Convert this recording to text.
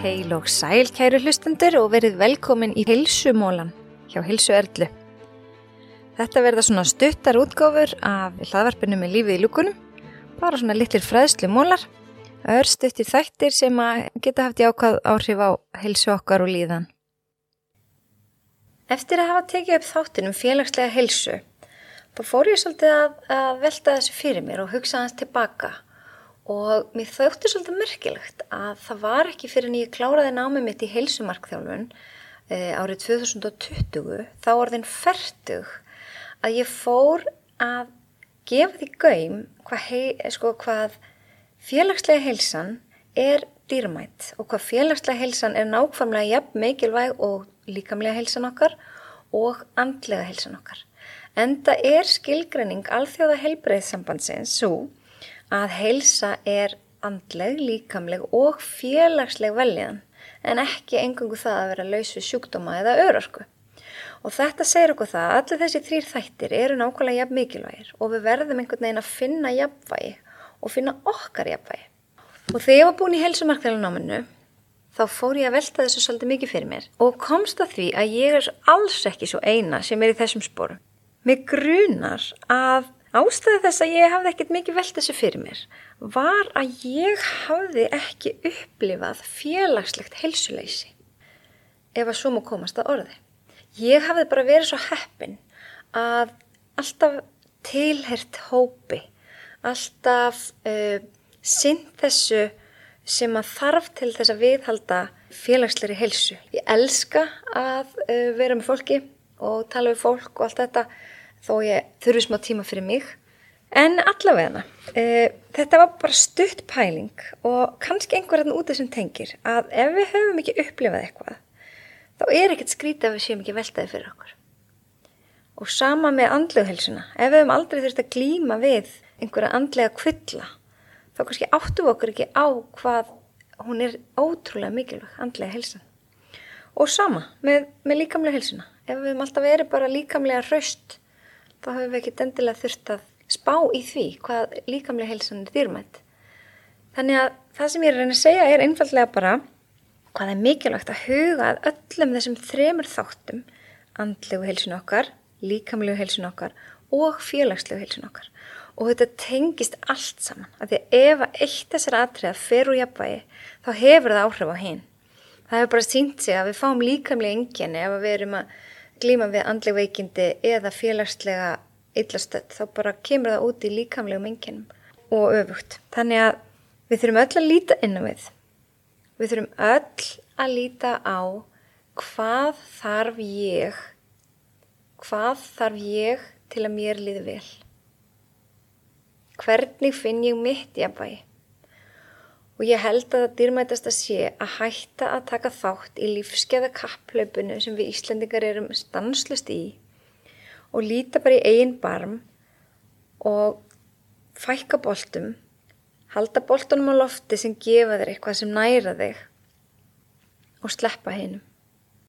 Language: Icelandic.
Heil og sæl kæru hlustendur og verið velkomin í Hilsumólan hjá Hilsu Erlu. Þetta verða svona stuttar útgáfur af hlaðvarpinu með lífið í lúkunum, bara svona litlir fræðslu mólar, örstuttir þættir sem að geta haft jákað áhrif á hilsu okkar og líðan. Eftir að hafa tekið upp þáttinum félagslega hilsu, þá fór ég svolítið að, að velta þessu fyrir mér og hugsa hans tilbaka og mér þauðti svolítið merkilegt að það var ekki fyrir en ég kláraði námið mitt í heilsumarkþjálfun e, árið 2020 þá orðin færtug að ég fór að gefa því gaum hvað, hei, sko, hvað félagslega heilsan er dýrmætt og hvað félagslega heilsan er nákvæmlega jafn mikilvæg og líkamlega heilsan okkar og andlega heilsan okkar. Enda er skilgreining alþjóða heilbreyðsambandsins svo að heilsa er andleg, líkamleg og félagsleg veljan en ekki engungu það að vera laus við sjúkdóma eða örorku. Og þetta segir okkur það að allir þessi þrýr þættir eru nákvæmlega jafn mikilvægir og við verðum einhvern veginn að finna jafnvægi og finna okkar jafnvægi. Og þegar ég var búin í helsumarkþjóðlunáminu þá fór ég að velta þessu svolítið mikið fyrir mér og komst að því að ég er alls ekki svo eina sem er í þessum sporum. Mér grunar að Ástæði þess að ég hafði ekkert mikið velt þessu fyrir mér var að ég hafði ekki upplifað félagslegt helsuleysi ef að svo múið komast að orði. Ég hafði bara verið svo heppin að alltaf tilhert hópi, alltaf uh, sinn þessu sem að þarf til þess að viðhalda félagsleiri helsu. Ég elska að uh, vera með fólki og tala við fólk og allt þetta þó ég þurfi smá tíma fyrir mig. En allavega e, þetta var bara stutt pæling og kannski einhverjarn út sem tengir að ef við höfum ekki upplifað eitthvað þá er ekkert skrítið að við séum ekki veltaði fyrir okkur. Og sama með andleguhelsuna ef við höfum aldrei þurft að glýma við einhverja andlega kvilla þá kannski áttum okkur ekki á hvað hún er ótrúlega mikilvæg andlega helsan og sama með, með líkamlega helsuna ef við höfum alltaf verið bara líkamlega hraust þá hefur við ekkert endilega þurft að spá í því hvað líkamlega heilsan er dýrmætt. Þannig að það sem ég er að reyna að segja er einfallega bara hvað er mikilvægt að huga að öllum þessum þremur þáttum, andlegu heilsun okkar, líkamlegu heilsun okkar og félagslegu heilsun okkar. Og þetta tengist allt saman. Af því að ef að eitt þessar atriða fer úr jafnvægi, þá hefur það áhrif á hinn. Það hefur bara sínt sig að við fáum líkamlega enginni ef við erum að glíma við andleg veikindi eða félagslega illastöld þá bara kemur það út í líkamlegum enginum og öfugt. Þannig að við þurfum öll að líta inn á við. Við þurfum öll að líta á hvað þarf ég, hvað þarf ég til að mér líði vel. Hvernig finn ég mitt jafnvægi? Og ég held að það dýrmætast að sé að hætta að taka þátt í lífskeða kapplaupinu sem við Íslandingar erum stanslust í og líta bara í eigin barm og fækka boltum, halda boltunum á lofti sem gefa þér eitthvað sem næra þig og sleppa heinum.